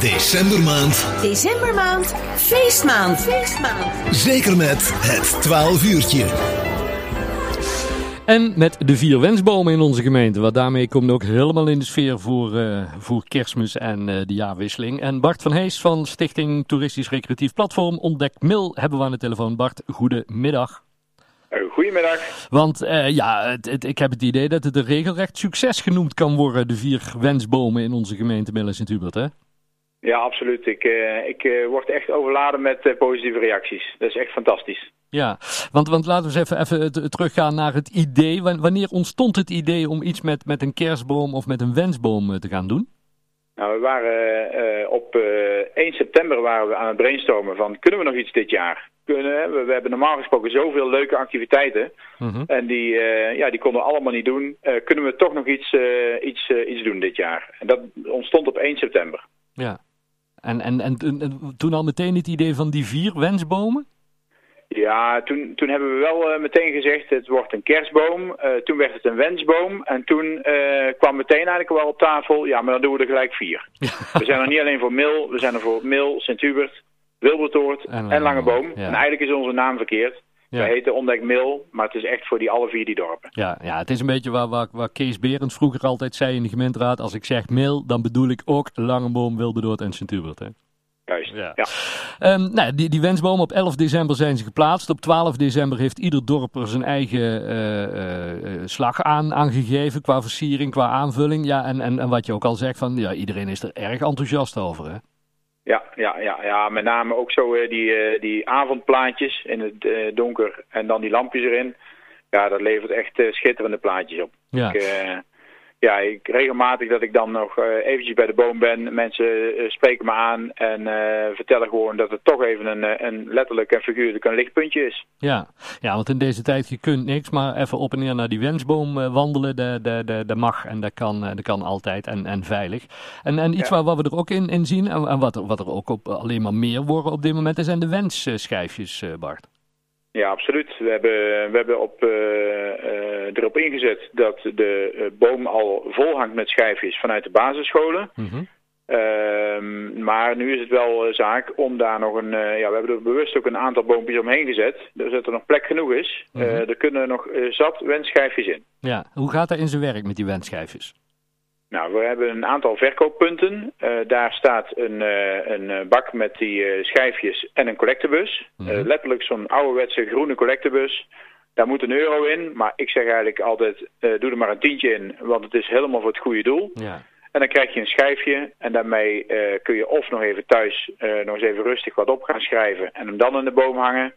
Decembermaand. Decembermaand, feestmaand. Feestmaand. Zeker met het 12 uurtje. En met de vier wensbomen in onze gemeente. Want daarmee komen we ook helemaal in de sfeer voor, uh, voor kerstmis en uh, de jaarwisseling. En Bart van Hees van Stichting Toeristisch Recreatief Platform Ontdek Mil hebben we aan de telefoon. Bart, goedemiddag. Goedemiddag. Want uh, ja, het, het, ik heb het idee dat het een regelrecht succes genoemd kan worden, de vier wensbomen in onze gemeente Millen Sint-Hubert, hè? Ja, absoluut. Ik, uh, ik uh, word echt overladen met positieve reacties. Dat is echt fantastisch. Ja, want, want laten we eens even, even teruggaan naar het idee. Wanneer ontstond het idee om iets met, met een kerstboom of met een wensboom te gaan doen? Nou, we waren op 1 september waren we aan het brainstormen van kunnen we nog iets dit jaar? Kunnen, we, we hebben normaal gesproken zoveel leuke activiteiten. Mm -hmm. En die, ja, die konden we allemaal niet doen. Kunnen we toch nog iets, iets, iets doen dit jaar? En dat ontstond op 1 september. Ja. En, en, en, en toen al meteen het idee van die vier wensbomen? Ja, toen, toen hebben we wel meteen gezegd het wordt een kerstboom. toen werd het een wensboom. En toen kwam meteen eigenlijk wel op tafel, ja, maar dan doen we er gelijk vier. we zijn er niet alleen voor Mil, we zijn er voor Mil, Sint-Hubert, Wilbertoort en, en Langeboom. Ja. En eigenlijk is onze naam verkeerd. Ja. Wij heten Ontdek Mil, maar het is echt voor die alle vier die dorpen. Ja, ja het is een beetje waar, waar, waar Kees Berends vroeger altijd zei in de gemeenteraad. Als ik zeg Mil, dan bedoel ik ook Langeboom, Wilbertoort en Sint-Hubert. Juist, ja. ja. Um, nou, die, die wensbomen op 11 december zijn ze geplaatst. Op 12 december heeft ieder dorp er zijn eigen uh, uh, slag aan, aangegeven qua versiering, qua aanvulling. Ja, en, en, en wat je ook al zegt, van, ja, iedereen is er erg enthousiast over. Hè? Ja, ja, ja, ja, met name ook zo uh, die, uh, die avondplaatjes in het uh, donker en dan die lampjes erin. Ja, dat levert echt schitterende plaatjes op. Ja. Ik, ja, ik, regelmatig dat ik dan nog eventjes bij de boom ben. Mensen spreken me aan en vertellen gewoon dat het toch even een, een letterlijk en figuurlijk een lichtpuntje is. Ja. ja, want in deze tijd je kunt niks, maar even op en neer naar die wensboom wandelen, dat de, de, de mag en dat kan, dat kan altijd en, en veilig. En, en iets ja. waar, waar we er ook in, in zien en, en wat, er, wat er ook op alleen maar meer worden op dit moment, zijn de wensschijfjes, Bart. Ja, absoluut. We hebben, we hebben op, uh, uh, erop ingezet dat de uh, boom al vol hangt met schijfjes vanuit de basisscholen. Mm -hmm. uh, maar nu is het wel zaak om daar nog een... ja, we hebben er bewust ook een aantal boompjes omheen gezet. Zodat er nog plek genoeg is. Mm -hmm. er kunnen nog zat wensschijfjes in. Ja, hoe gaat dat in zijn werk met die wensschijfjes? Nou, we hebben een aantal verkooppunten. Uh, daar staat een, uh, een bak met die uh, schijfjes en een collectebus. Mm -hmm. letterlijk zo'n ouderwetse groene collectebus. Daar moet een euro in, maar ik zeg eigenlijk altijd, doe er maar een tientje in, want het is helemaal voor het goede doel. Ja. En dan krijg je een schijfje en daarmee kun je of nog even thuis nog eens even rustig wat op gaan schrijven en hem dan in de boom hangen.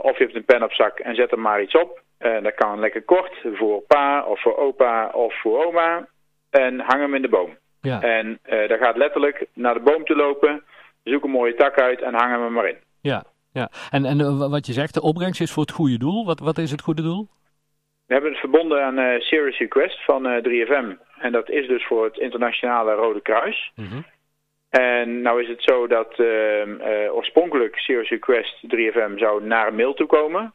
of je hebt een pen op zak en zet er maar iets op. dat kan lekker kort, voor pa of voor opa of voor oma en hang hem in de boom. Ja. En uh, daar gaat letterlijk naar de boom te lopen, zoek een mooie tak uit en hang hem er maar in. Ja, ja. En, en uh, wat je zegt, de opbrengst is voor het goede doel. Wat, wat is het goede doel? We hebben het verbonden aan uh, Serious Request van 3FM. En dat is dus voor het internationale Rode Kruis. Mm -hmm. En nou is het zo dat oorspronkelijk Serious Request 3FM zou naar mail toe komen.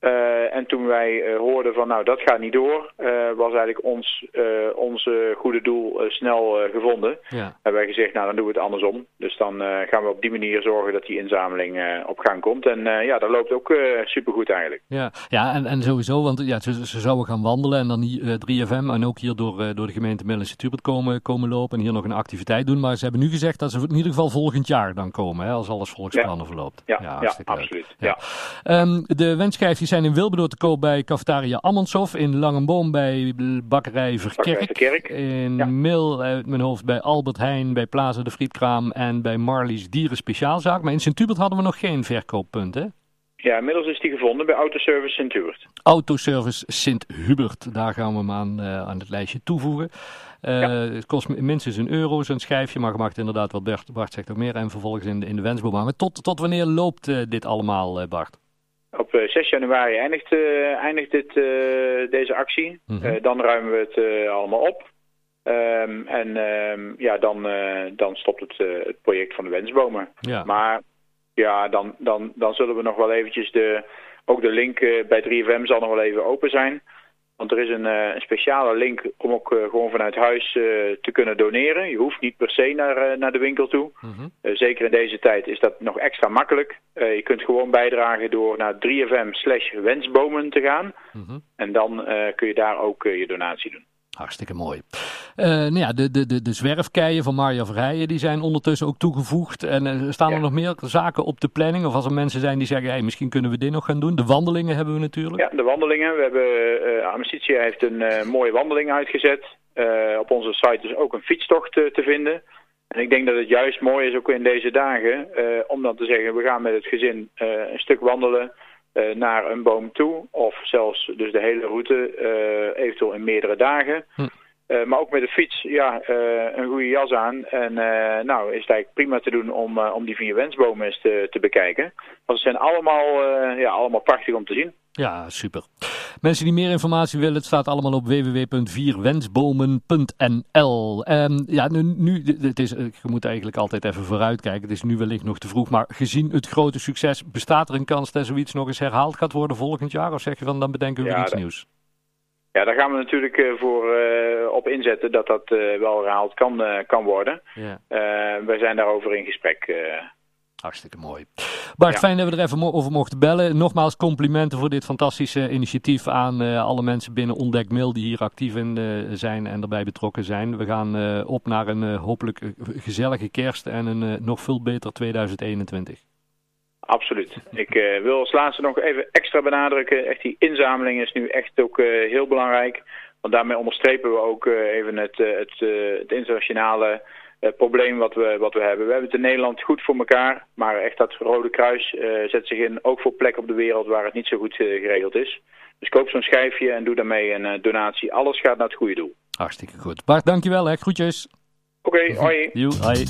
Uh, en toen wij uh, hoorden van nou dat gaat niet door, uh, was eigenlijk ons onze goede doel snel gevonden. Ja. Hebben wij gezegd nou dan doen we het andersom. Dus dan gaan we op die manier zorgen dat die inzameling op gang komt. En ja, dat loopt ook supergoed eigenlijk. Ja, ja en, en sowieso, want ja, ze, ze zouden gaan wandelen en dan hier 3FM en ook hier door, door de gemeente Middellandse Tubert komen, komen lopen en hier nog een activiteit doen. Maar ze hebben nu gezegd dat ze in ieder geval volgend jaar dan komen, hè, als alles volgens plannen ja. verloopt. Ja, ja, ja absoluut. Ja. Um, de wenschijfjes zijn in Wilberdoor te koop bij Cafetaria Amandshof. In Langenboom bij Bakkerij Verkerk. In ja. Mil uit mijn hoofd bij Albert Heijn, bij Plaza de Frietkraam en bij Marlies Dieren Speciaalzaak. Maar in Sint-Hubert hadden we nog geen verkooppunt, hè? Ja, inmiddels is die gevonden bij Autoservice Sint-Hubert. Autoservice Sint-Hubert, daar gaan we hem aan, uh, aan het lijstje toevoegen. Uh, ja. Het kost minstens een euro zo'n schijfje, maar het inderdaad, wat Bart, Bart zegt ook meer, en vervolgens in de, in de wensboom. Tot, tot wanneer loopt uh, dit allemaal, Bart? Op 6 januari eindigt, uh, eindigt dit, uh, deze actie. Mhm. Mm -hmm. uh, dan ruimen we het allemaal op. Um, en um, ja, dan, dan stopt het, het project van de wensbomen. Ja. Maar ja, dan, dan, dan zullen we nog wel eventjes de... Ook de link bij 3FM zal nog wel even open zijn. Want er is een, een speciale link om ook gewoon vanuit huis te kunnen doneren. Je hoeft niet per se naar, naar de winkel toe. Mhm. zeker in deze tijd is dat nog extra makkelijk. je kunt gewoon bijdragen door naar 3fm slash wensbomen te gaan. Mhm. En dan kun je daar ook je donatie doen. Hartstikke mooi. Uh, nou ja, de, de, de, de zwerfkeien van Maria Verheijen die zijn ondertussen ook toegevoegd. En uh, staan er nog meer zaken op de planning? Of als er mensen zijn die zeggen, hey, misschien kunnen we dit nog gaan doen. De wandelingen hebben we natuurlijk. Ja, de wandelingen. We hebben, uh, Amicitia heeft een mooie wandeling uitgezet. op onze site is ook een fietstocht te vinden. En ik denk dat het juist mooi is, ook in deze dagen, om dan te zeggen, we gaan met het gezin een stuk wandelen. Eh, naar een boom toe. Of zelfs dus de hele route, eh, eventueel in meerdere dagen. Hm. Eh, maar ook met de fiets, ja, een goede jas aan. En nou, is het eigenlijk prima te doen om, om die vier wensbomen eens te, te bekijken. Want ze zijn allemaal, ja, allemaal prachtig om te zien. Ja, super. Mensen die meer informatie willen, het staat allemaal op www.vierwensbomen.nl. Um, ja, nu, nu het is, je moet eigenlijk altijd even vooruitkijken. Het is nu wellicht nog te vroeg, maar gezien het grote succes, bestaat er een kans dat zoiets nog eens herhaald gaat worden volgend jaar? Of zeg je van, dan bedenken we iets nieuws? Ja, daar gaan we natuurlijk uh, voor uh, op inzetten dat dat uh, wel herhaald kan, kan worden. Ja. wij zijn daarover in gesprek. Hartstikke mooi. Bart, fijn dat we er even over mochten bellen. Nogmaals complimenten voor dit fantastische initiatief aan uh, alle mensen binnen Ontdek Mail die hier actief in uh, zijn en erbij betrokken zijn. We gaan uh, op naar een hopelijk gezellige kerst en een nog veel beter 2021. Absoluut. Ik wil als laatste nog even extra benadrukken. Echt die inzameling is nu echt ook heel belangrijk. Want daarmee onderstrepen we ook even het, het, het internationale uh, probleem wat we, wat we hebben. We hebben het in Nederland goed voor elkaar, maar echt dat Rode Kruis uh, zet zich in ook voor plekken op de wereld waar het niet zo goed uh, geregeld is. Dus koop zo'n schijfje en doe daarmee een donatie. Alles gaat naar het goede doel. Hartstikke goed. Bart, dankjewel hè. Groetjes. Oké, okay, hoi. hoi.